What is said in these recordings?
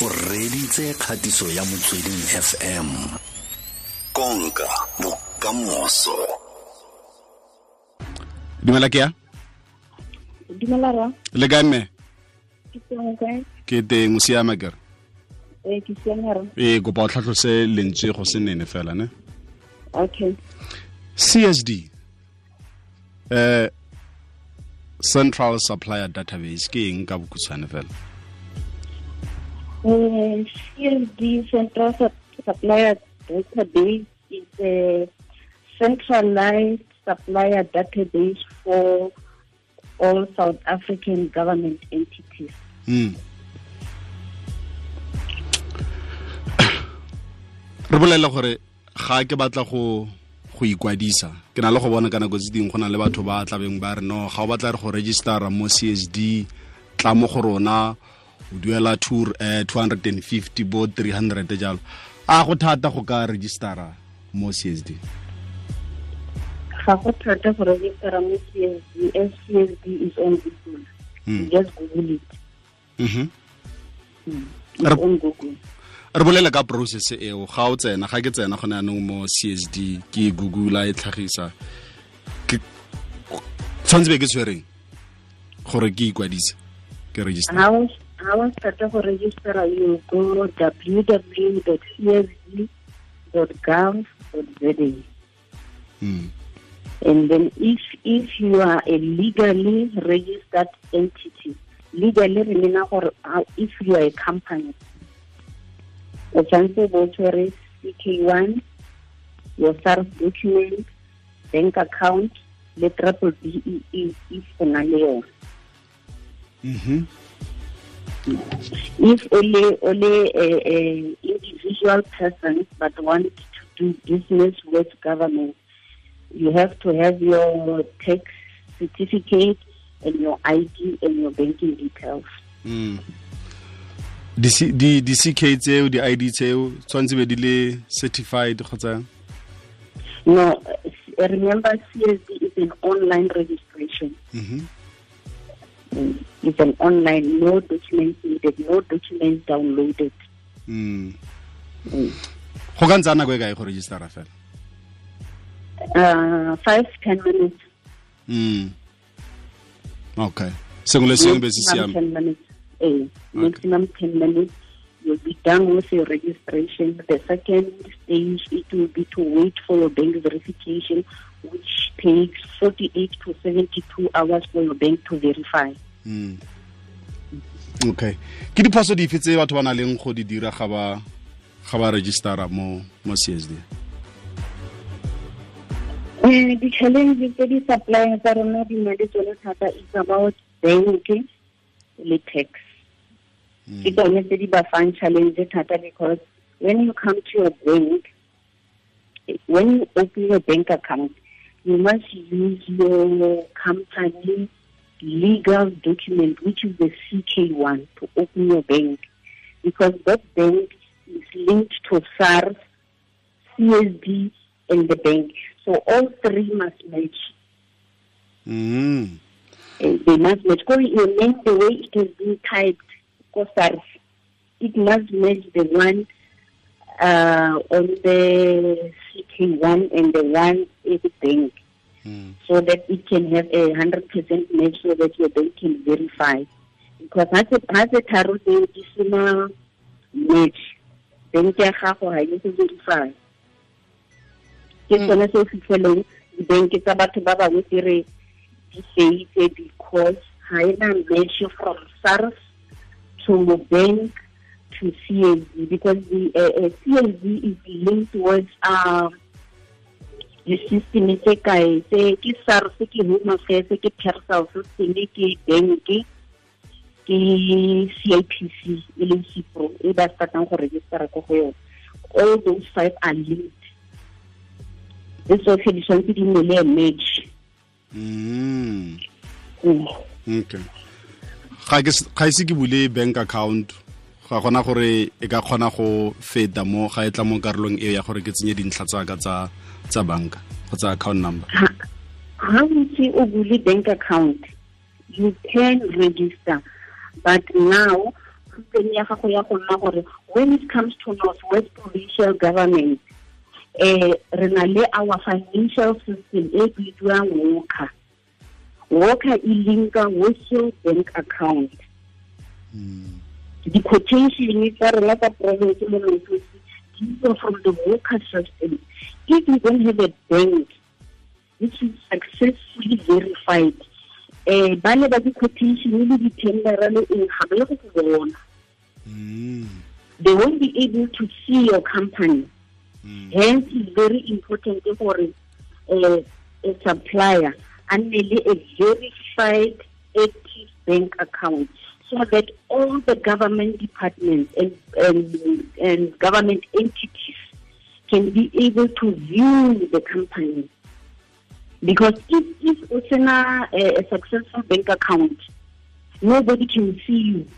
o reditse kgatiso ya motsweding fm konka bokamoso dumela ke ya dumela ra le kae mme ke teng kae ke teng o siama kere ee kopa o tlhatlhose lentswe go se nene fela ne okay csd eh uh, central supplier database ke eng ka bokhutshwane fela uh, CSD Central Sup- Supplier Database is a centralized supplier database for all South African government entities. mm. re bolela gore ga ke batla go go ikwadisa ke na le go bona ka nako tse dingwe go na le batho ba tlabeng ba re no ga o batla re go registera mo csd tla mo go rona o duela two eh, 250 bo 300 jalo a go thata go ka registera mo csd Ga go thata go registera mo CSD CSD is on Google. Mm. Just Google it. Mhm. It's Re- on Google. re bolela ka process eo ga o tsena ga ke tsena go ne anong mo csd ke google e tlhagisa ke tshwanetse be ke tshwereng gore ke ikwadise ke register How how start to register you go www.csd.gov.za. Mm. And then if if you are a legally registered entity, legally re mean gore if you are a company, o tshwanetse bo tshwere CK1, your SARS document, bank account, le triple BEE if o na le yone. If only only a, a individual person but wants to do business with government, you have to have your tax certificate and your ID and your banking details. Mm. di C- di di ck tseo di id tseo tshwanetse be di le certified kgotsa No, remember CSD is an online registration. mm Mm, It's an online, no documents needed, no documents downloaded. Mm. Go ka ntse nako e kae go registera fela Uh, five ten minutes. Mm. okay sengwe le sengwe be se siame 10 minutes. Eh, maximum ten minutes. You'll be done with your registration. The second stage, it will be to wait for your bank verification, which takes 48 to 72 hours for your bank to verify. Mm. okay ke diphoso dife tse batho ba na leng go di dira ga ba ga ba registera mo mo csd Eh, the challenges tse di supplying tsa rona di na le tsone thata is about bank le tax. Ke tsone tse di ba fang challenge thata because when you come to your bank, when you open your bank account, you must use your company legal document, which is the CK1, to open your bank. Because that bank is linked to SARS, CSD, and the bank. So all three must match. mm. Uh, they must match. Because your name, the way it has been typed, because SARS, it must match the one uh, on the CK1 and the one in the bank. Mm. so that it can have a hundred percent match so that your bank can verify. Because has a has a tharo tseo match, bank ya gago ga e verify. Ke tsone se o fitlheleng di-bank tsa batho ba bangwe di re di feitse because ga e na match from SARS to bank to CSD because the uh, uh, CSD is linked with um, the system tse kae tse ke SARS ke home affairs ke personal system ke bank ke CIPC e leng CIPRO e ba startang go register ko go yone all those five are linked le tsotlhe di tshwanetse di nne le a match Mm. Mm. okay ga ise ke bule bank account ga gona gore e ka kgona go feta mo ga e tla mo karolong eo ya gore ke tsenye dintlha tsaka tsa banka kgotsa account number. Ga ntse o bule bank account you can register but now system ya gago ya go nna gore when it comes to northwest provincial government eh re na le our financial system e bidiwang woka woka e linka wholesale bank account. Di-quotation tsa rena tsa province le Lesotho di from the worker system if you don't have a bank which is successfully verified eh ba le ba di-quotation le di-tendera le eng ga ba ye go go bona. They won't be able to see your company. Hence it's very important for uh, a supplier a nne a verified active bank account so that all the government departments and, and, and government entities can be able to view the company. Because if, if in a, eh, a successful bank account, nobody can see you.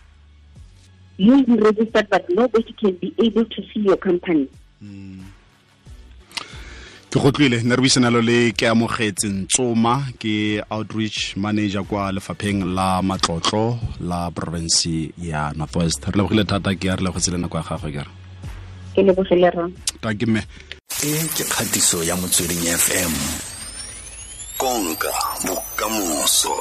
Be registered, but nobody can be able to see your company. Hmm. Ke go tlile ne re buisanalo le ke amogetse ntsoma ke outreach manager kwa lefapheng la matlotlo la province ya northwest re lebogile thata ke ya re legotse le nako ya gagwe kere ke lebogile rra ta ke mme. E ke kgatiso ya motsweding fm konka bokamoso